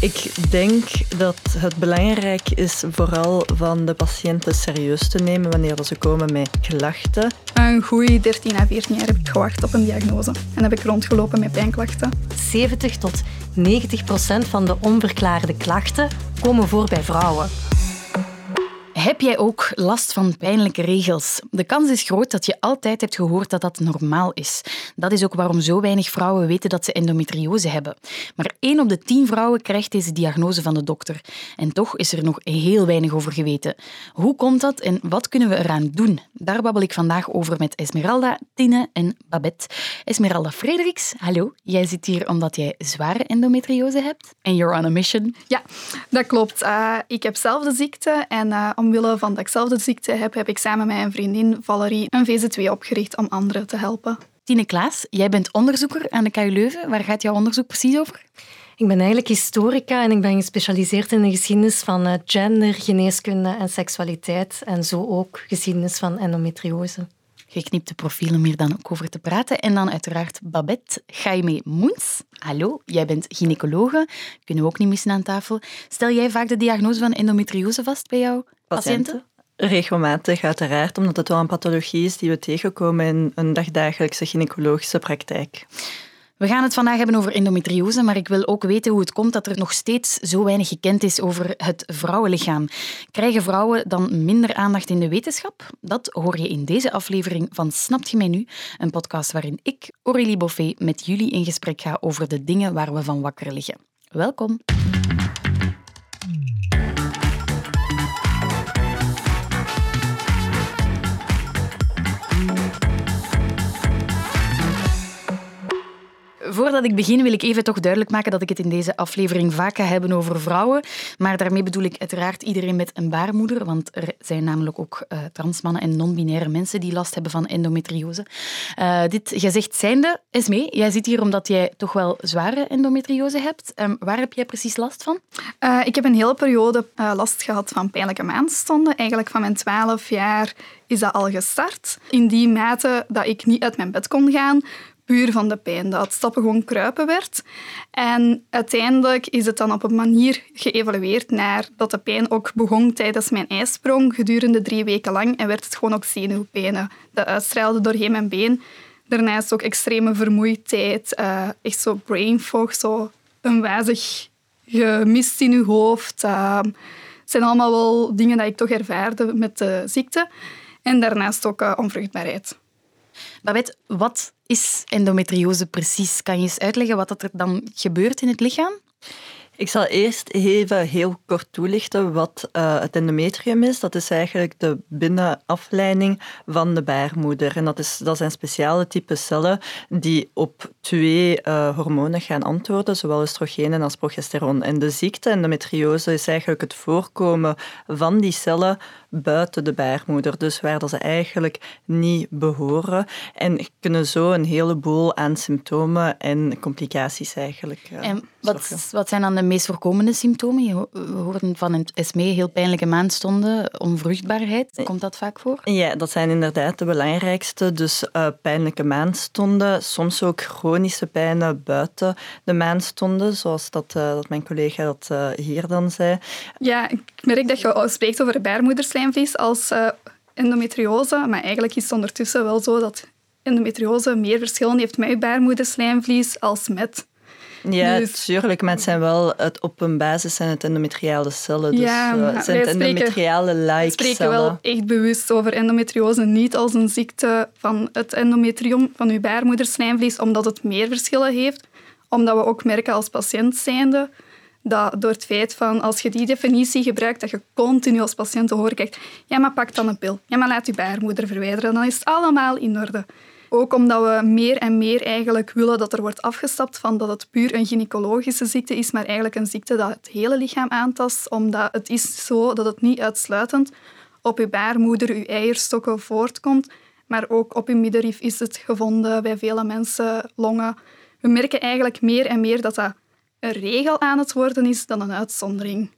Ik denk dat het belangrijk is vooral van de patiënten serieus te nemen wanneer ze komen met klachten. Een goede 13 à 14 jaar heb ik gewacht op een diagnose en heb ik rondgelopen met pijnklachten. 70 tot 90 procent van de onverklaarde klachten komen voor bij vrouwen. Heb jij ook last van pijnlijke regels? De kans is groot dat je altijd hebt gehoord dat dat normaal is. Dat is ook waarom zo weinig vrouwen weten dat ze endometriose hebben. Maar één op de tien vrouwen krijgt deze diagnose van de dokter. En toch is er nog heel weinig over geweten. Hoe komt dat en wat kunnen we eraan doen? Daar babbel ik vandaag over met Esmeralda, Tine en Babette. Esmeralda Frederiks, hallo. Jij zit hier omdat jij zware endometriose hebt. En you're on a mission. Ja, dat klopt. Uh, ik heb zelf de ziekte en uh, omwille van dat ik zelf de ziekte heb, heb ik samen met mijn vriendin Valerie een VZ2 opgericht om anderen te helpen. Tine Klaas, jij bent onderzoeker aan de KU Leuven. Waar gaat jouw onderzoek precies over? Ik ben eigenlijk historica en ik ben gespecialiseerd in de geschiedenis van eh, gender, geneeskunde en seksualiteit. En zo ook geschiedenis van endometriose. Geknipte profiel om hier dan ook over te praten. En dan uiteraard Babette Jaime Moens. Hallo, jij bent gynaecologe. Kunnen we ook niet missen aan tafel. Stel jij vaak de diagnose van endometriose vast bij jouw patiënten? Regelmatig, uiteraard, omdat het wel een pathologie is die we tegenkomen in een dagdagelijkse gynaecologische praktijk. We gaan het vandaag hebben over endometriose, maar ik wil ook weten hoe het komt dat er nog steeds zo weinig gekend is over het vrouwenlichaam. Krijgen vrouwen dan minder aandacht in de wetenschap? Dat hoor je in deze aflevering van Snapt je mij nu? Een podcast waarin ik, Aurélie Boffet, met jullie in gesprek ga over de dingen waar we van wakker liggen. Welkom. Voordat ik begin wil ik even toch duidelijk maken dat ik het in deze aflevering vaak ga hebben over vrouwen. Maar daarmee bedoel ik uiteraard iedereen met een baarmoeder, want er zijn namelijk ook uh, transmannen en non-binaire mensen die last hebben van endometriose. Uh, dit gezegd zijnde, Esmee, jij zit hier omdat jij toch wel zware endometriose hebt. Um, waar heb jij precies last van? Uh, ik heb een hele periode last gehad van pijnlijke maandstonden. Eigenlijk van mijn 12 jaar is dat al gestart. In die mate dat ik niet uit mijn bed kon gaan, puur van de pijn. Dat het stappen gewoon kruipen werd. En uiteindelijk is het dan op een manier geëvalueerd naar dat de pijn ook begon tijdens mijn ijsprong gedurende drie weken lang en werd het gewoon ook zenuwpijnen. Dat uitstraalde doorheen mijn been. Daarnaast ook extreme vermoeidheid, uh, echt zo brain fog, zo een wazig gemist in je hoofd. Uh, het zijn allemaal wel dingen die ik toch ervaarde met de ziekte. En daarnaast ook uh, onvruchtbaarheid. Babette, wat is endometriose precies? Kan je eens uitleggen wat er dan gebeurt in het lichaam? Ik zal eerst even heel kort toelichten wat uh, het endometrium is. Dat is eigenlijk de binnenafleiding van de baarmoeder. En dat, is, dat zijn speciale type cellen die op twee uh, hormonen gaan antwoorden, zowel oestrogenen als progesteron. En de ziekte endometriose is eigenlijk het voorkomen van die cellen buiten de baarmoeder, dus waar dat ze eigenlijk niet behoren. En kunnen zo een heleboel aan symptomen en complicaties eigenlijk. Uh, en wat, wat zijn dan de meest voorkomende symptomen? Je hoort van het SME heel pijnlijke maandstonden, onvruchtbaarheid. Komt dat vaak voor? Ja, dat zijn inderdaad de belangrijkste. Dus uh, pijnlijke maandstonden, soms ook chronische pijnen buiten de maandstonden, zoals dat, uh, dat mijn collega dat uh, hier dan zei. Ja, ik merk dat je spreekt over baarmoederslijmvlies als endometriose, maar eigenlijk is het ondertussen wel zo dat endometriose meer verschillen heeft met je baarmoederslijmvlies als met ja, natuurlijk, maar het zijn wel het, op een basis zijn het endometriale cellen. Dus ja, uh, het zijn het endometriale like We spreken wel echt bewust over endometriose, niet als een ziekte van het endometrium, van uw baarmoederslijmvlies, omdat het meer verschillen heeft. Omdat we ook merken als patiënt zijnde dat door het feit van als je die definitie gebruikt, dat je continu als patiënt te horen krijgt, ja, maar pak dan een pil. Ja, maar laat je baarmoeder verwijderen. Dan is het allemaal in orde. Ook omdat we meer en meer eigenlijk willen dat er wordt afgestapt van dat het puur een gynaecologische ziekte is, maar eigenlijk een ziekte dat het hele lichaam aantast, omdat het is zo dat het niet uitsluitend op uw baarmoeder, uw eierstokken voortkomt, maar ook op uw middenrif is het gevonden bij vele mensen, longen. We merken eigenlijk meer en meer dat dat een regel aan het worden is dan een uitzondering.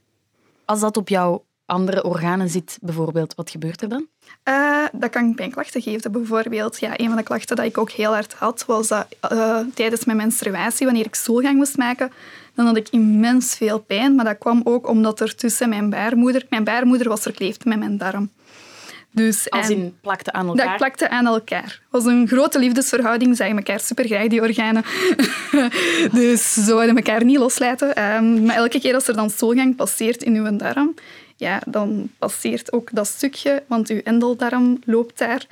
Als dat op jouw andere organen zit, bijvoorbeeld, wat gebeurt er dan? Uh, dat kan pijnklachten geven, bijvoorbeeld. Ja, een van de klachten die ik ook heel hard had, was dat uh, tijdens mijn menstruatie, wanneer ik stoelgang moest maken, dan had ik immens veel pijn. Maar dat kwam ook omdat er tussen mijn baarmoeder... Mijn baarmoeder was verkleefd met mijn darm. Dus, Als in plakte aan elkaar? Dat plakte aan elkaar. Het was een grote liefdesverhouding. Zagen elkaar supergraag, die organen. dus zo hadden elkaar niet loslaten. Um, maar elke keer als er dan stoelgang passeert in uw darm, ja, dan passeert ook dat stukje, want uw endeldarm loopt daar.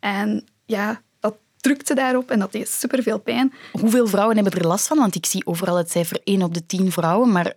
En ja, dat drukte daarop en dat deed superveel pijn. Hoeveel vrouwen hebben er last van? Want ik zie overal het cijfer 1 op de 10 vrouwen, maar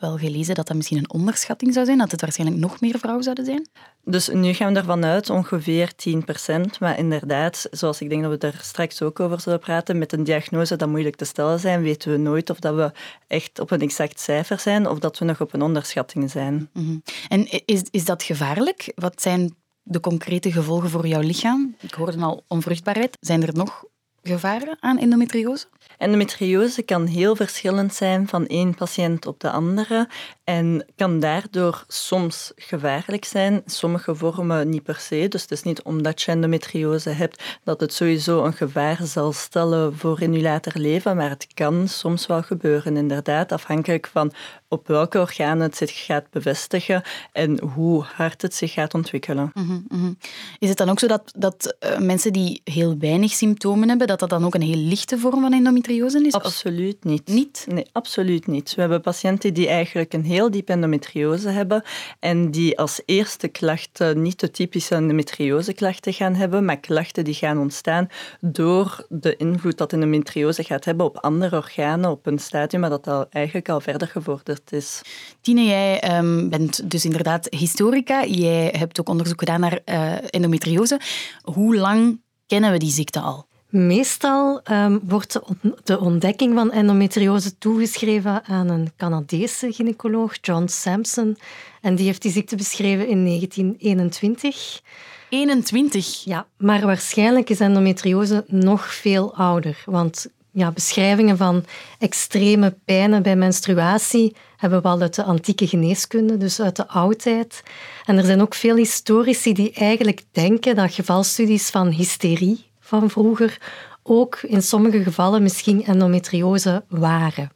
wel gelezen dat dat misschien een onderschatting zou zijn, dat het waarschijnlijk nog meer vrouwen zouden zijn. Dus nu gaan we ervan uit ongeveer 10% Maar inderdaad, zoals ik denk dat we er straks ook over zullen praten, met een diagnose dat moeilijk te stellen zijn, weten we nooit of dat we echt op een exact cijfer zijn of dat we nog op een onderschatting zijn. Mhm. En is, is dat gevaarlijk? Wat zijn de concrete gevolgen voor jouw lichaam? Ik hoorde al onvruchtbaarheid. Zijn er nog gevaren aan endometriose? Endometriose kan heel verschillend zijn van één patiënt op de andere en kan daardoor soms gevaarlijk zijn. Sommige vormen niet per se. Dus het is niet omdat je endometriose hebt dat het sowieso een gevaar zal stellen voor in je later leven, maar het kan soms wel gebeuren, inderdaad, afhankelijk van op welke organen het zich gaat bevestigen en hoe hard het zich gaat ontwikkelen. Mhm, mhm. Is het dan ook zo dat, dat uh, mensen die heel weinig symptomen hebben, dat dat dan ook een heel lichte vorm van endometriose is? Absoluut niet. Niet? Nee, absoluut niet. We hebben patiënten die eigenlijk een heel diep endometriose hebben en die als eerste klachten niet de typische endometrioseklachten gaan hebben, maar klachten die gaan ontstaan door de invloed dat endometriose gaat hebben op andere organen op een stadium maar dat al eigenlijk al verder gevorderd is. Tine, jij ehm, bent dus inderdaad historica. Jij hebt ook onderzoek gedaan naar uh, endometriose. Hoe lang kennen we die ziekte al? Meestal um, wordt de ontdekking van endometriose toegeschreven aan een Canadese gynaecoloog, John Sampson. En die heeft die ziekte beschreven in 1921. 21? Ja, maar waarschijnlijk is endometriose nog veel ouder. Want ja, beschrijvingen van extreme pijnen bij menstruatie hebben we al uit de antieke geneeskunde, dus uit de oudheid. En er zijn ook veel historici die eigenlijk denken dat gevalstudies van hysterie van vroeger ook in sommige gevallen misschien endometriose waren.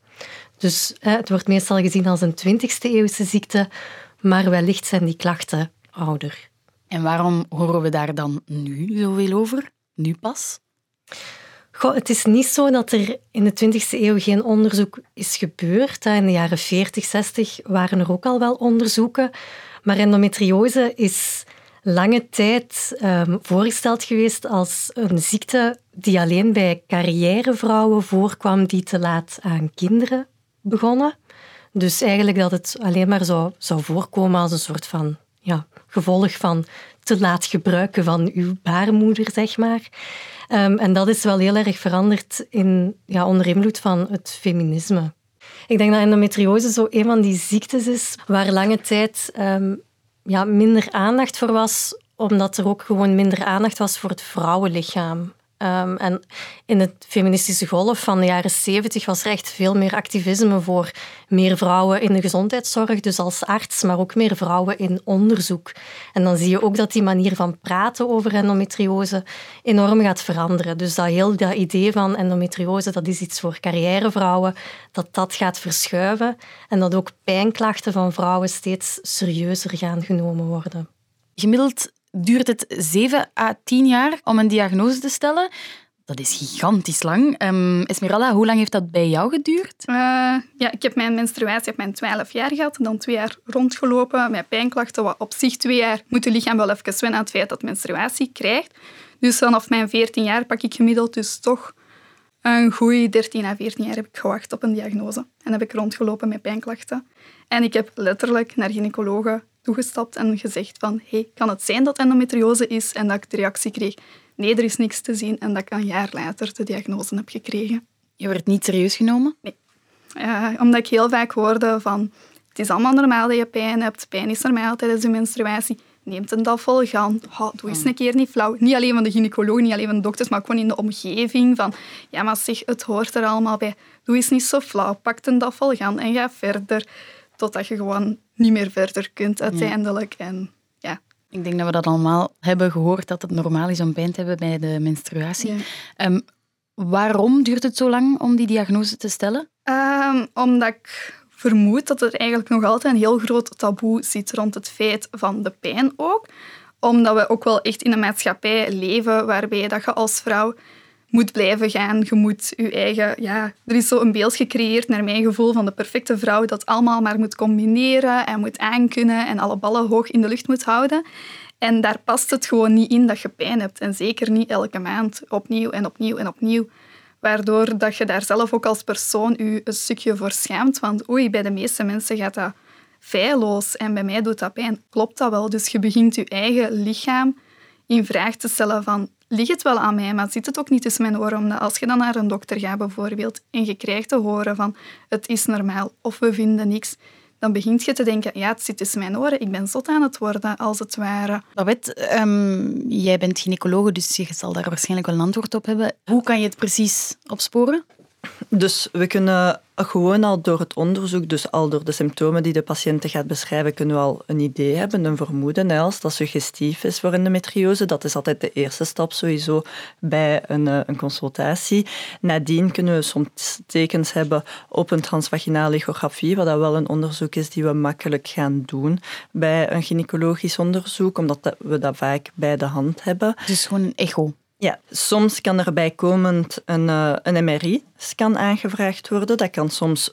Dus het wordt meestal gezien als een 20e eeuwse ziekte, maar wellicht zijn die klachten ouder. En waarom horen we daar dan nu zoveel over? Nu pas? Goh, het is niet zo dat er in de 20e eeuw geen onderzoek is gebeurd. In de jaren 40, 60 waren er ook al wel onderzoeken. Maar endometriose is lange tijd um, voorgesteld geweest als een ziekte die alleen bij carrièrevrouwen voorkwam die te laat aan kinderen begonnen. Dus eigenlijk dat het alleen maar zou, zou voorkomen als een soort van ja, gevolg van te laat gebruiken van uw baarmoeder, zeg maar. Um, en dat is wel heel erg veranderd in, ja, onder invloed van het feminisme. Ik denk dat endometriose zo een van die ziektes is waar lange tijd um, ja, minder aandacht voor was, omdat er ook gewoon minder aandacht was voor het vrouwenlichaam. Um, en in de feministische golf van de jaren 70 was er echt veel meer activisme voor meer vrouwen in de gezondheidszorg, dus als arts, maar ook meer vrouwen in onderzoek. En dan zie je ook dat die manier van praten over endometriose enorm gaat veranderen. Dus dat heel dat idee van endometriose, dat is iets voor carrièrevrouwen, dat dat gaat verschuiven en dat ook pijnklachten van vrouwen steeds serieuzer gaan genomen worden. Gemiddeld duurt het 7 à 10 jaar om een diagnose te stellen. Dat is gigantisch lang. Um, Esmeralda, hoe lang heeft dat bij jou geduurd? Uh, ja, ik heb mijn menstruatie op mijn 12 jaar gehad. Dan twee jaar rondgelopen met pijnklachten. Wat op zich twee jaar moet het lichaam wel even wennen aan het feit dat menstruatie krijgt. Dus vanaf mijn 14 jaar pak ik gemiddeld dus toch een goede 13 à 14 jaar heb ik gewacht op een diagnose. En heb ik rondgelopen met pijnklachten. En ik heb letterlijk naar gynaecologen toegestapt en gezegd van hey, kan het zijn dat endometriose is? En dat ik de reactie kreeg, nee, er is niks te zien. En dat ik een jaar later de diagnose heb gekregen. Je werd niet serieus genomen? Nee. omdat ik heel vaak hoorde van, het is allemaal normaal dat je pijn hebt. Pijn is normaal tijdens de menstruatie. Neemt een dafel gaan. Oh, doe eens een keer niet flauw. Niet alleen van de gynaecoloog, niet alleen van de dokters, maar ook gewoon in de omgeving. Van, ja, maar zeg, het hoort er allemaal bij. Doe eens niet zo flauw. Pak een dafel gaan en ga verder. Totdat je gewoon niet meer verder kunt uiteindelijk. En ja, Ik denk dat we dat allemaal hebben gehoord, dat het normaal is om pijn te hebben bij de menstruatie. Ja. Ehm, waarom duurt het zo lang om die diagnose te stellen? Ehm, omdat ik vermoed dat er eigenlijk nog altijd een heel groot taboe zit rond het feit van de pijn ook. Omdat we ook wel echt in een maatschappij leven waarbij dat je als vrouw moet blijven gaan. Je moet je eigen... Ja, er is zo een beeld gecreëerd, naar mijn gevoel, van de perfecte vrouw dat allemaal maar moet combineren en moet aankunnen en alle ballen hoog in de lucht moet houden. En daar past het gewoon niet in dat je pijn hebt. En zeker niet elke maand opnieuw en opnieuw en opnieuw. Waardoor dat je daar zelf ook als persoon je een stukje voor schaamt. Want oei, bij de meeste mensen gaat dat feilloos en bij mij doet dat pijn. Klopt dat wel? Dus je begint je eigen lichaam in vraag te stellen van ligt het wel aan mij, maar zit het ook niet tussen mijn oren? Omdat als je dan naar een dokter gaat bijvoorbeeld en je krijgt te horen van het is normaal of we vinden niks, dan begint je te denken, ja, het zit tussen mijn oren, ik ben zot aan het worden, als het ware. Babette, ehm, jij bent gynaecoloog, dus je zal daar waarschijnlijk wel een antwoord op hebben. Hoe kan je het precies opsporen? Dus we kunnen gewoon al door het onderzoek, dus al door de symptomen die de patiënt gaat beschrijven, kunnen we al een idee hebben, een vermoeden. Als dat suggestief is voor endometriose, dat is altijd de eerste stap sowieso bij een, eh, een consultatie. Nadien kunnen we soms tekens hebben op een transvaginale echografie, wat dat wel een onderzoek is die we makkelijk gaan doen bij een gynaecologisch onderzoek, omdat we dat vaak bij de hand hebben. Dus gewoon een echo. Ja, soms kan er bijkomend een, uh, een MRI-scan aangevraagd worden. Dat kan soms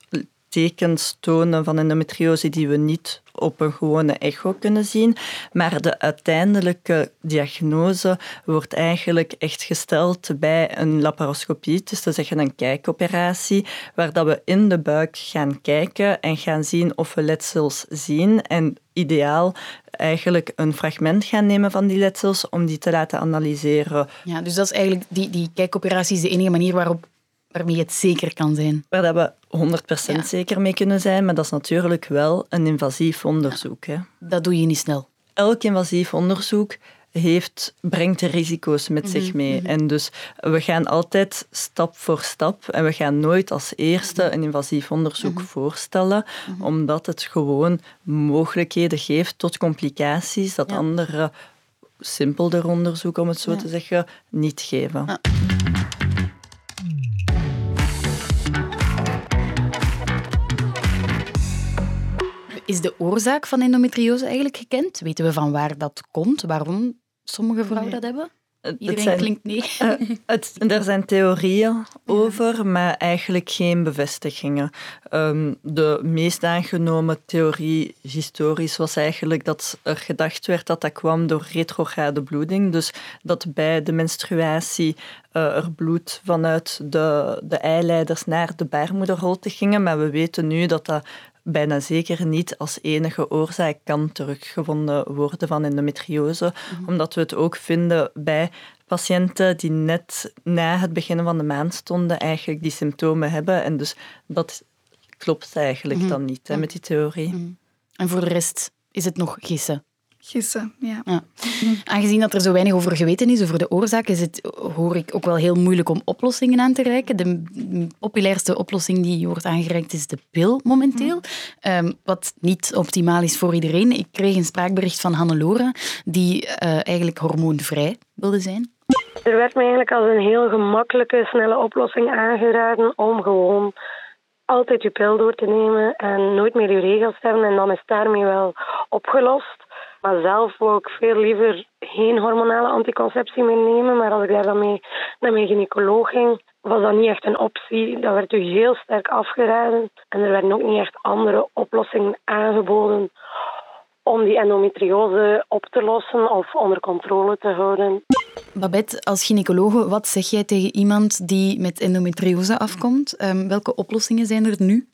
tekens tonen van endometriose die we niet op een gewone echo kunnen zien. Maar de uiteindelijke diagnose wordt eigenlijk echt gesteld bij een laparoscopie, dus te zeggen een kijkoperatie, waar dat we in de buik gaan kijken en gaan zien of we letsels zien. En ideaal eigenlijk een fragment gaan nemen van die letsels om die te laten analyseren. Ja, dus dat is eigenlijk, die, die kijkoperatie is de enige manier waarop waarmee het zeker kan zijn. Waar dat we 100% ja. zeker mee kunnen zijn, maar dat is natuurlijk wel een invasief onderzoek. Hè. Dat doe je niet snel. Elk invasief onderzoek heeft, brengt risico's met mm -hmm. zich mee. En dus we gaan altijd stap voor stap en we gaan nooit als eerste een invasief onderzoek mm -hmm. voorstellen, mm -hmm. omdat het gewoon mogelijkheden geeft tot complicaties dat ja. andere simpelder onderzoeken, om het zo ja. te zeggen, niet geven. Is de oorzaak van endometriose eigenlijk gekend? Weten we van waar dat komt? Waarom sommige vrouwen nee. dat hebben? Iedereen zijn, klinkt nee. Uh, het, er zijn theorieën over, maar eigenlijk geen bevestigingen. Um, de meest aangenomen theorie historisch was eigenlijk dat er gedacht werd dat dat kwam door retrograde bloeding. Dus dat bij de menstruatie uh, er bloed vanuit de, de eileiders naar de baarmoederholte gingen. Maar we weten nu dat dat bijna zeker niet als enige oorzaak kan teruggevonden worden van endometriose, mm -hmm. omdat we het ook vinden bij patiënten die net na het beginnen van de maand stonden eigenlijk die symptomen hebben. En dus dat klopt eigenlijk -hmm. dan niet hè, met die theorie. -hmm. En voor de rest is het nog gissen? Gissen, ja. ja. Aangezien dat er zo weinig over geweten is, over de oorzaak, is het, hoor ik, ook wel heel moeilijk om oplossingen aan te reiken. De populairste oplossing die wordt aangereikt is de pil momenteel, mm. um, wat niet optimaal is voor iedereen. Ik kreeg een spraakbericht van Hannelore, die uh, eigenlijk hormoonvrij wilde zijn. Er werd me eigenlijk als een heel gemakkelijke, snelle oplossing aangeraden om gewoon altijd je pil door te nemen en nooit meer je regels te hebben. En dan is het daarmee wel opgelost. Maar zelf wou ik veel liever geen hormonale anticonceptie meer nemen. Maar als ik daar dan mee naar mijn gynaecoloog ging, was dat niet echt een optie. Dat werd u heel sterk afgeraden. En er werden ook niet echt andere oplossingen aangeboden om die endometriose op te lossen of onder controle te houden. Babette, als gynaecologe, wat zeg jij tegen iemand die met endometriose afkomt? Um, welke oplossingen zijn er nu?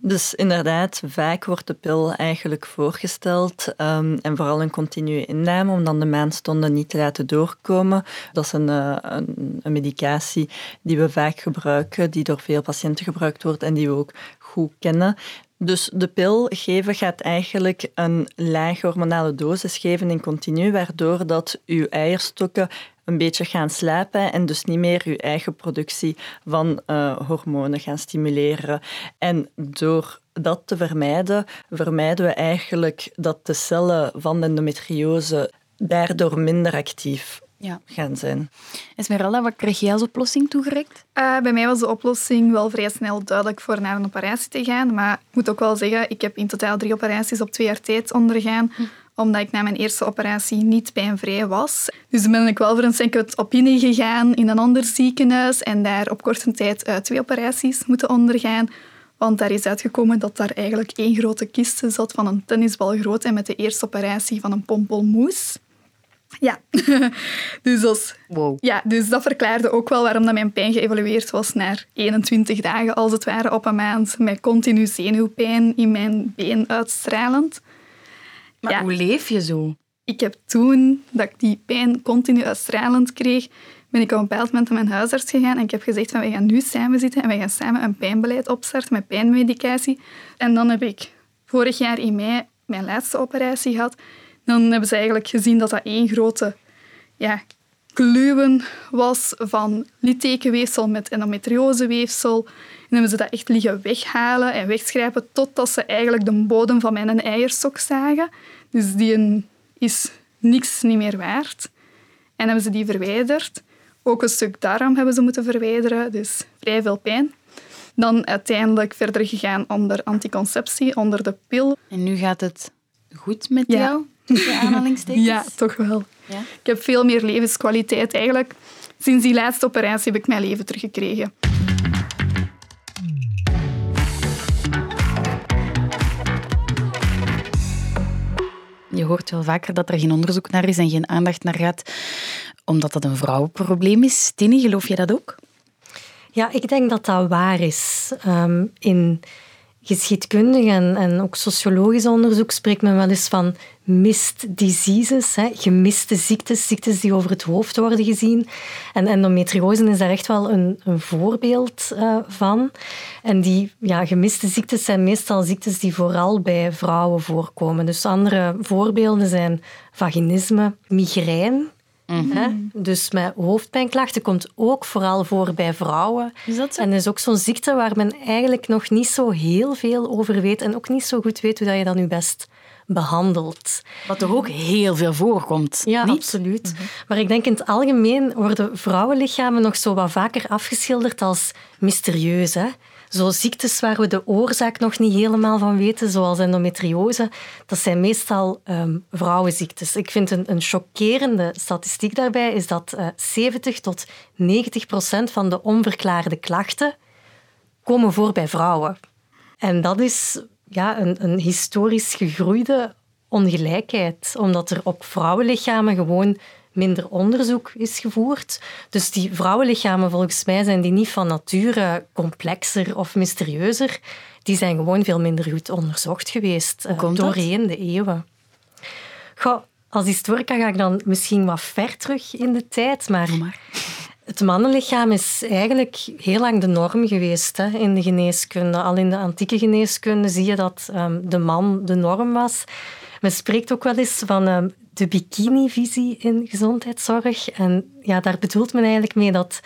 Dus inderdaad, vaak wordt de pil eigenlijk voorgesteld um, en vooral een continue inname om dan de maandstonden niet te laten doorkomen. Dat is een, uh, een, een, medicatie die we vaak gebruiken, die door veel patiënten gebruikt wordt en die we ook goed kennen. Dus de pil geven gaat eigenlijk een laag hormonale dosis geven in continu, waardoor dat uw eierstokken een beetje gaan slapen en dus niet meer uw eigen productie van uh, hormonen gaan stimuleren. En door dat te vermijden, vermijden we eigenlijk dat de cellen van de endometriose daardoor minder actief Ja. gaan zijn. Esmeralda, wat kreeg jij als oplossing toegereikt? Eh, bij mij was de oplossing wel vrij snel duidelijk voor naar een operatie te gaan. Maar ik moet ook wel zeggen, ik heb in totaal drie operaties op twee jaar tijd ondergaan. Omdat ik na mijn eerste operatie niet pijnvrij was. Dus ben ik wel voor een second opinie gegaan in een ander ziekenhuis. En daar op korte tijd twee operaties moeten ondergaan. Want daar is uitgekomen dat daar eigenlijk één grote kist zat van een tennisbal groot. En met de eerste operatie van een pompelmoes. Ja, dus Wow. ja, dus dat verklaarde ook wel waarom dat mijn pijn geëvolueerd was naar 21 dagen, als het ware, op een maand. Met continu zenuwpijn in mijn been uitstralend. Maar Ja. hoe leef je zo? Ik heb toen dat ik die pijn continu uitstralend kreeg, ben ik op een bepaald moment naar mijn huisarts gegaan en ik heb gezegd van wij gaan nu samen zitten en wij gaan samen een pijnbeleid opstarten met pijnmedicatie. En dan heb ik vorig jaar in mei mijn laatste operatie gehad. Dan hebben ze eigenlijk gezien dat dat één grote ja, kluwen was van littekenweefsel met endometrioseweefsel. En hebben ze dat echt liggen weghalen en wegschrijpen totdat ze eigenlijk de bodem van mijn eierstok zagen. Dus die is niks niet meer waard. En hebben ze die verwijderd. Ook een stuk darm hebben ze moeten verwijderen, dus vrij veel pijn. Dan uiteindelijk verder gegaan onder anticonceptie, onder de pil. En nu gaat het goed met Ja. jou? Tussen aanhalingstekens? Ja, toch wel. Ja? Ik heb veel meer levenskwaliteit eigenlijk. Sinds die laatste operatie heb ik mijn leven teruggekregen. Je hoort wel vaker dat er geen onderzoek naar is en geen aandacht naar gaat, omdat dat een vrouwenprobleem is. Tini, geloof je dat ook? Ja, ik denk dat dat waar is. Ehm, in geschiedkundig en, en ook sociologisch onderzoek spreekt men wel eens van missed diseases, hè, gemiste ziektes, ziektes die over het hoofd worden gezien. En endometriose is daar echt wel een, een voorbeeld eh, van. En die ja, gemiste ziektes zijn meestal ziektes die vooral bij vrouwen voorkomen. Dus andere voorbeelden zijn vaginisme, migraine. Hè? Dus met hoofdpijnklachten komt ook vooral voor bij vrouwen. Is dat zo? En dat is ook zo'n ziekte waar men eigenlijk nog niet zo heel veel over weet en ook niet zo goed weet hoe dat je dat nu best behandelt. Wat er ook heel veel voorkomt. Ja, niet? absoluut. Maar ik denk in het algemeen worden vrouwenlichamen nog zo wat vaker afgeschilderd als mysterieus. Hè? Zo ziektes waar we de oorzaak nog niet helemaal van weten, zoals endometriose, dat zijn meestal ehm, vrouwenziektes. Ik vind een, een chockerende statistiek daarbij is dat eh 70 tot 90 procent van de onverklaarde klachten komen voor bij vrouwen. En dat is ja, een, een historisch gegroeide ongelijkheid, omdat er op vrouwenlichamen gewoon minder onderzoek is gevoerd. Dus die vrouwenlichamen, volgens mij, zijn die niet van nature complexer of mysterieuzer. Die zijn gewoon veel minder goed onderzocht geweest eh, doorheen de eeuwen. Goh, als historica ga ik dan misschien wat ver terug in de tijd, maar. Het mannenlichaam is eigenlijk heel lang de norm geweest hè, in de geneeskunde. Al in de antieke geneeskunde zie je dat ehm, de man de norm was. Men spreekt ook wel eens van ehm, de bikini-visie in gezondheidszorg. En ja, daar bedoelt men eigenlijk mee dat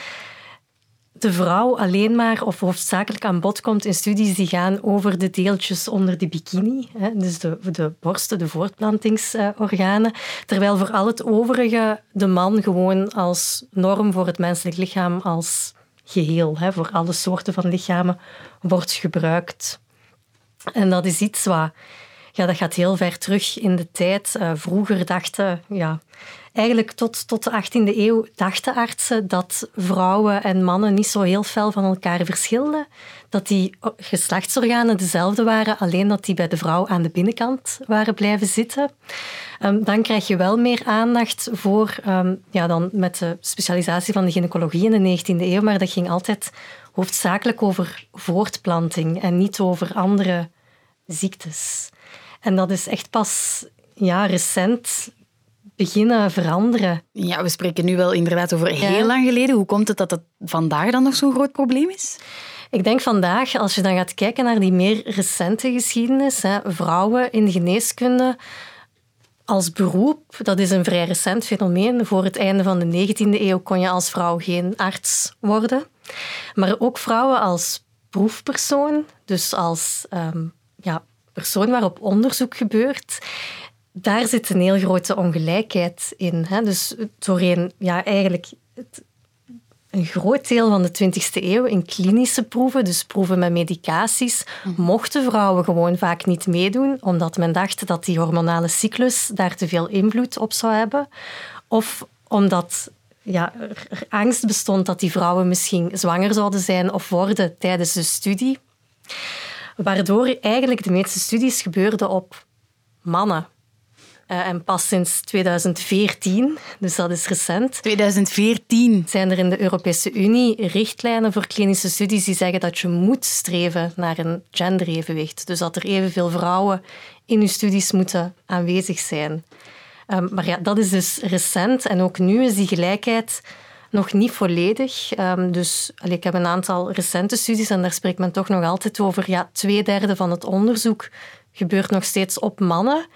de vrouw alleen maar of hoofdzakelijk aan bod komt in studies die gaan over de deeltjes onder de bikini, hè, dus de, de borsten, de voortplantingsorganen, terwijl voor al het overige de man gewoon als norm voor het menselijk lichaam als geheel, hè, voor alle soorten van lichamen, wordt gebruikt. En dat is iets wat ja, dat gaat heel ver terug in de tijd. Eh, vroeger dachten, ja, eigenlijk tot, tot de 18e eeuw dachten artsen dat vrouwen en mannen niet zo heel fel van elkaar verschilden. Dat die geslachtsorganen dezelfde waren, alleen dat die bij de vrouw aan de binnenkant waren blijven zitten. Ehm, dan krijg je wel meer aandacht voor, ehm, ja, dan met de specialisatie van de gynaecologie in de 19e eeuw, maar dat ging altijd hoofdzakelijk over voortplanting en niet over andere ziektes. En dat is echt pas ja, recent beginnen veranderen. Ja, we spreken nu wel inderdaad over heel lang geleden. Hoe komt het dat het vandaag dan nog zo'n groot probleem is? Ik denk vandaag, als je dan gaat kijken naar die meer recente geschiedenis, hè, vrouwen in de geneeskunde als beroep, dat is een vrij recent fenomeen. Voor het einde van de 19e eeuw kon je als vrouw geen arts worden. Maar ook vrouwen als proefpersoon, dus als ehm, ja, persoon waarop onderzoek gebeurt, daar zit een heel grote ongelijkheid in. Hè? Dus doorheen ja, eigenlijk het, een groot deel van de 20e eeuw in klinische proeven, dus proeven met medicaties, mhm. mochten vrouwen gewoon vaak niet meedoen, omdat men dacht dat die hormonale cyclus daar te veel invloed op zou hebben. Of omdat ja, er angst bestond dat die vrouwen misschien zwanger zouden zijn of worden tijdens de studie. Waardoor eigenlijk de meeste studies gebeurden op mannen. Uh, en pas sinds 2014, dus dat is recent. 2014. Zijn er in de Europese Unie richtlijnen voor klinische studies die zeggen dat je moet streven naar een genderevenwicht. Dus dat er evenveel vrouwen in je studies moeten aanwezig zijn. Um, maar ja, dat is dus recent. En ook nu is die gelijkheid nog niet volledig. Um, dus allee, ik heb een aantal recente studies en daar spreekt men toch nog altijd over. Ja, twee derde van het onderzoek gebeurt nog steeds op mannen.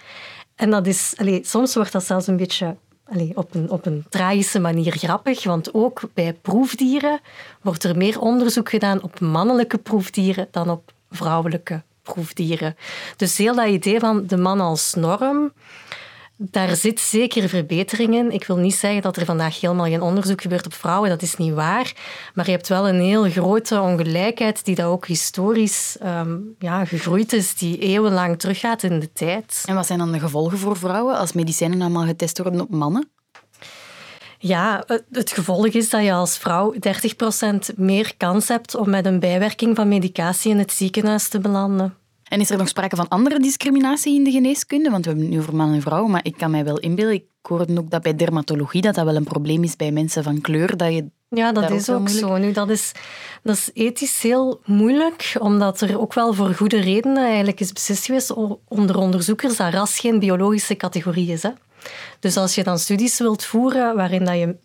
En dat is, allee, soms wordt dat zelfs een beetje allee, op, een, op een tragische manier grappig, want ook bij proefdieren wordt er meer onderzoek gedaan op mannelijke proefdieren dan op vrouwelijke proefdieren. Dus heel dat idee van de man als norm, daar zit zeker verbetering in. Ik wil niet zeggen dat er vandaag helemaal geen onderzoek gebeurt op vrouwen, dat is niet waar. Maar je hebt wel een heel grote ongelijkheid die dat ook historisch um, ja, gegroeid is, die eeuwenlang teruggaat in de tijd. En wat zijn dan de gevolgen voor vrouwen als medicijnen allemaal getest worden op mannen? Ja, het gevolg is dat je als vrouw 30% meer kans hebt om met een bijwerking van medicatie in het ziekenhuis te belanden. En is er nog sprake van andere discriminatie in de geneeskunde? Want we hebben het nu over man en vrouw, maar ik kan mij wel inbeelden, ik hoorde ook dat bij dermatologie dat dat wel een probleem is bij mensen van kleur, dat je ja, dat is ook, zo. Nu, dat, is, dat is ethisch heel moeilijk, omdat er ook wel voor goede redenen eigenlijk is beslist geweest onder onderzoekers dat ras geen biologische categorie is. Hè. Dus als je dan studies wilt voeren waarin dat je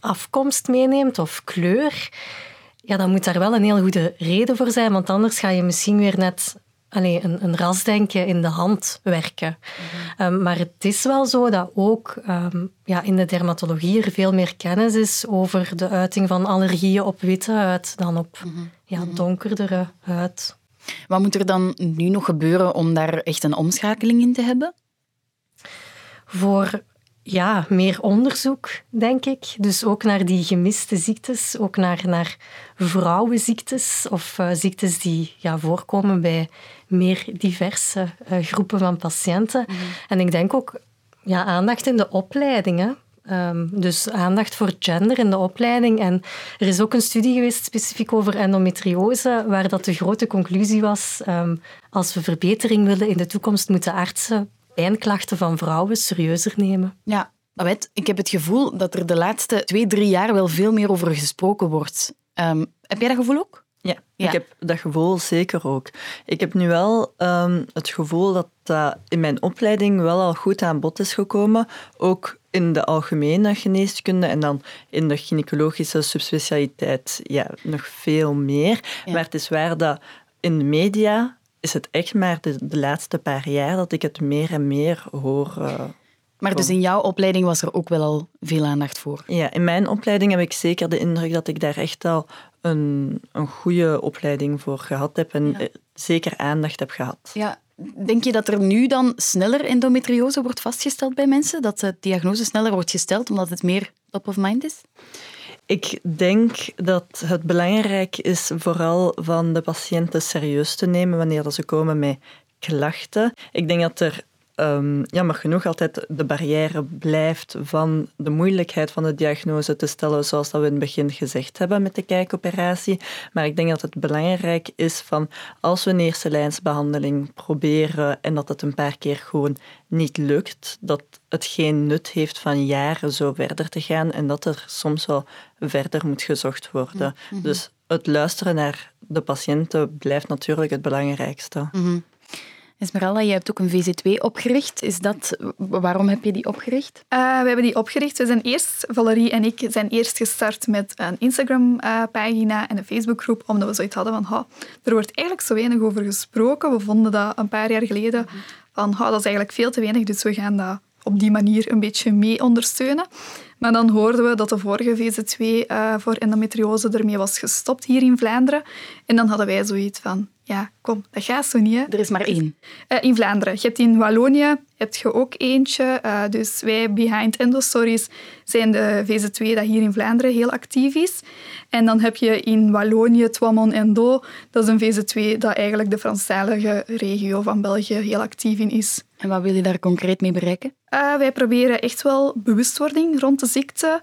afkomst meeneemt of kleur, ja, dan moet daar wel een heel goede reden voor zijn, want anders ga je misschien weer net allee, een, een rasdenken in de hand werken. Ehm, maar het is wel zo dat ook ehm, ja, in de dermatologie er veel meer kennis is over de uiting van allergieën op witte huid dan op mhm. ja, mhm. donkerdere huid. Wat moet er dan nu nog gebeuren om daar echt een omschakeling in te hebben? Voor ja, meer onderzoek, denk ik. Dus ook naar die gemiste ziektes, ook naar, naar vrouwenziektes of uh, ziektes die ja, voorkomen bij meer diverse uh, groepen van patiënten. Mhm. En ik denk ook ja, aandacht in de opleidingen. Um, dus aandacht voor gender in de opleiding. En er is ook een studie geweest specifiek over endometriose, waar dat de grote conclusie was, um, als we verbetering willen in de toekomst, moeten artsen pijnklachten van vrouwen serieuzer nemen. Ja, weet, ik heb het gevoel dat er de laatste twee, drie jaar wel veel meer over gesproken wordt. Um, heb jij dat gevoel ook? Ja, ik heb dat gevoel zeker ook. Ik heb nu wel um, het gevoel dat dat in mijn opleiding wel al goed aan bod is gekomen. Ook in de algemene geneeskunde en dan in de gynaecologische subspecialiteit ja, nog veel meer. Maar het is waar dat in de media is het echt maar de, de, laatste paar jaar dat ik het meer en meer hoor. Uh, maar dus in jouw opleiding was er ook wel al veel aandacht voor? Ja, in mijn opleiding heb ik zeker de indruk dat ik daar echt al een, een goede opleiding voor gehad heb en eh, zeker aandacht heb gehad. Ja. Denk je dat er nu dan sneller endometriose wordt vastgesteld bij mensen? Dat de diagnose sneller wordt gesteld omdat het meer top of mind is? Ik denk dat het belangrijk is vooral van de patiënten serieus te nemen wanneer ze komen met klachten. Ik denk dat er um, jammer genoeg altijd de barrière blijft van de moeilijkheid van de diagnose te stellen, zoals dat we in het begin gezegd hebben met de kijkoperatie. Maar ik denk dat het belangrijk is van als we een eerste lijnsbehandeling proberen en dat het een paar keer gewoon niet lukt, dat het geen nut heeft van jaren zo verder te gaan en dat er soms wel verder moet gezocht worden. Mhm. Dus het luisteren naar de patiënten blijft natuurlijk het belangrijkste. Mm Esmeralda, je hebt ook een VZ2 opgericht. Is dat, waarom heb je die opgericht? Uh, we hebben die opgericht. We zijn eerst, Valerie en ik, zijn eerst gestart met een Instagram-pagina en een Facebookgroep, omdat we zoiets hadden van, er wordt eigenlijk zo weinig over gesproken. We vonden dat een paar jaar geleden van, dat is eigenlijk veel te weinig, dus we gaan dat op die manier een beetje mee ondersteunen. Maar dan hoorden we dat de vorige VZ2 uh, voor endometriose ermee was gestopt hier in Vlaanderen. En dan hadden wij zoiets van, ja, kom, dat gaat zo niet. Hè? Er is maar één. Uh, in Vlaanderen. Je hebt in Wallonië heb je ook eentje. Uh, dus wij, Behind Endo Stories, zijn de VZ2 dat hier in Vlaanderen heel actief is. En dan heb je in Wallonië Twamon Endo. Dat is een VZ2 dat eigenlijk de Franstalige regio van België heel actief in is. En wat wil je daar concreet mee bereiken? Uh, wij proberen echt wel bewustwording rond de ziekte.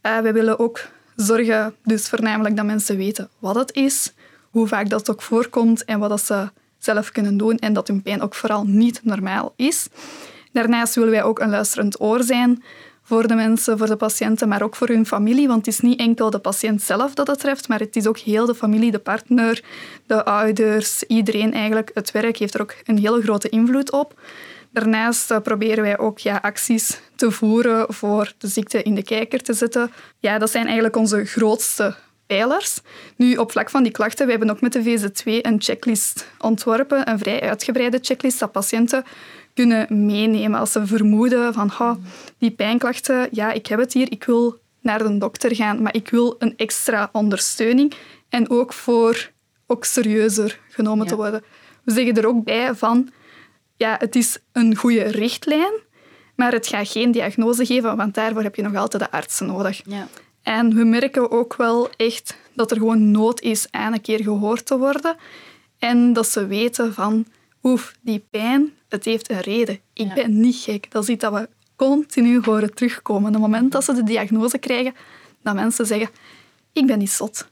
Wij willen ook zorgen, dus voornamelijk dat mensen weten wat het is, hoe vaak dat ook voorkomt en wat dat ze zelf kunnen doen en dat hun pijn ook vooral niet normaal is. Daarnaast willen wij ook een luisterend oor zijn voor de mensen, voor de patiënten, maar ook voor hun familie. Want het is niet enkel de patiënt zelf dat het treft, maar het is ook heel de familie, de partner, de ouders, iedereen eigenlijk. Het werk heeft er ook een hele grote invloed op. Daarnaast eh, proberen wij ook ja, acties te voeren voor de ziekte in de kijker te zetten. Ja, dat zijn eigenlijk onze grootste pijlers. Nu, op vlak van die klachten, we hebben ook met de VZ2 een checklist ontworpen, een vrij uitgebreide checklist dat patiënten kunnen meenemen als ze vermoeden van oh, die pijnklachten, ja, ik heb het hier, ik wil naar de dokter gaan, maar ik wil een extra ondersteuning en ook voor ook serieuzer genomen te worden. We zeggen er ook bij van, ja, het is een goede richtlijn, maar het gaat geen diagnose geven, want daarvoor heb je nog altijd de artsen nodig. Ja. En we merken ook wel echt dat er gewoon nood is aan een keer gehoord te worden en dat ze weten van, oef, die pijn, het heeft een reden. Ik ben niet gek. Dat is iets dat we continu horen terugkomen. Op het moment dat ze de diagnose krijgen, dat mensen zeggen, ik ben niet zot.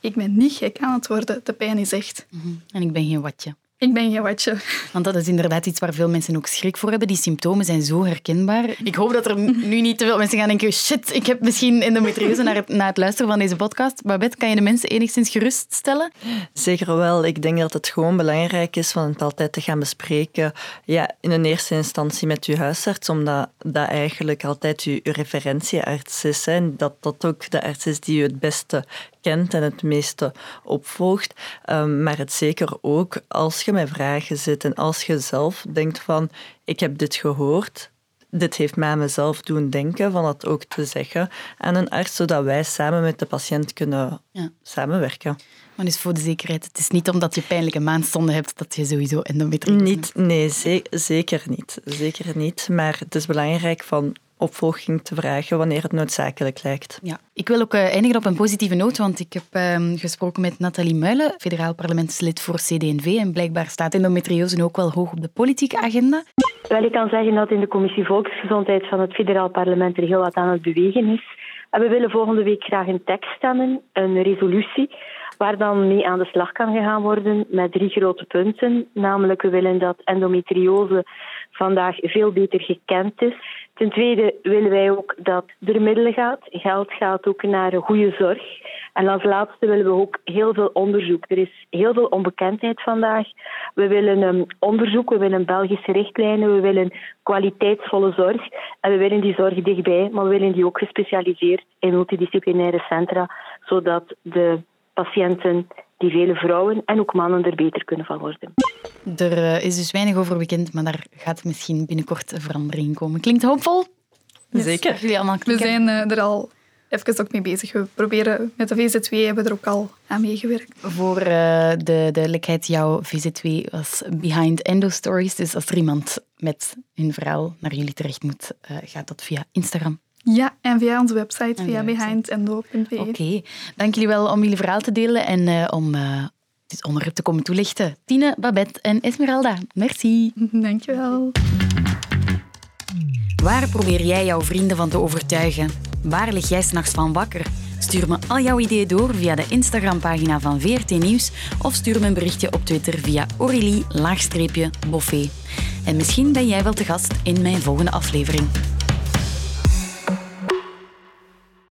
Ik ben niet gek aan het worden. De pijn is echt. Mhm. En ik ben geen watje. Ik ben geen watje. Want dat is inderdaad iets waar veel mensen ook schrik voor hebben. Die symptomen zijn zo herkenbaar. Ik hoop dat er nu niet te veel mensen gaan denken shit, ik heb misschien endometriose na het, na het luisteren van deze podcast. Babette, kan je de mensen enigszins geruststellen? Zeker wel. Ik denk dat het gewoon belangrijk is om het altijd te gaan bespreken. Ja, in een eerste instantie met uw huisarts, omdat dat eigenlijk altijd uw referentiearts is. En dat dat ook de arts is die u het beste kent en het meeste opvolgt. Um, maar het zeker ook als je met vragen zit en als je zelf denkt van ik heb dit gehoord, dit heeft mij mezelf doen denken, van dat ook te zeggen aan een arts, zodat wij samen met de patiënt kunnen ja. samenwerken. Maar dus voor de zekerheid, het is niet omdat je pijnlijke maandstonden hebt dat je sowieso endometriose niet, Nee, zeker niet. Zeker niet. Maar het is belangrijk van opvolging te vragen wanneer het noodzakelijk lijkt. Ja. Ik wil ook uh, eindigen op een positieve noot, want ik heb uh, gesproken met Nathalie Muilen, federaal parlementslid voor CD&V, en blijkbaar staat endometriose ook wel hoog op de politieke agenda. Wel, ik kan zeggen dat in de commissie Volksgezondheid van het federaal parlement er heel wat aan het bewegen is. En we willen volgende week graag een tekst stemmen, een resolutie, waar dan mee aan de slag kan gegaan worden met drie grote punten. Namelijk, we willen dat endometriose vandaag veel beter gekend is. Ten tweede willen wij ook dat er middelen gaat. Geld gaat ook naar goede zorg. En als laatste willen we ook heel veel onderzoek. Er is heel veel onbekendheid vandaag. We willen um, onderzoek, we willen Belgische richtlijnen, we willen kwaliteitsvolle zorg. En we willen die zorg dichtbij, maar we willen die ook gespecialiseerd in multidisciplinaire centra, zodat de patiënten die vele vrouwen en ook mannen er beter kunnen van worden. Er eh, is dus weinig over bekend, maar daar gaat misschien binnenkort een verandering komen. Klinkt hoopvol? Zeker. Jullie allemaal We zijn eh, er al even ook mee bezig. We proberen met de VZ2 hebben we er ook al aan meegewerkt. Voor uh, de duidelijkheid, jouw VZ2 was Behind Endo Stories. Dus als er iemand met hun verhaal naar jullie terecht moet, uh, gaat dat via Instagram. Ja, en via onze website, via behindendo.be. Oké, dank jullie wel om jullie verhaal te delen en uh, om uh, dit onderwerp te komen toelichten. Tine, Babette en Esmeralda, merci. Dankjewel. Waar probeer jij jouw vrienden van te overtuigen? Waar lig jij s'nachts van wakker? Stuur me al jouw ideeën door via de Instagram-pagina van VRT Nieuws of stuur me een berichtje op Twitter via Aurélie-Boffé. En misschien ben jij wel te gast in mijn volgende aflevering.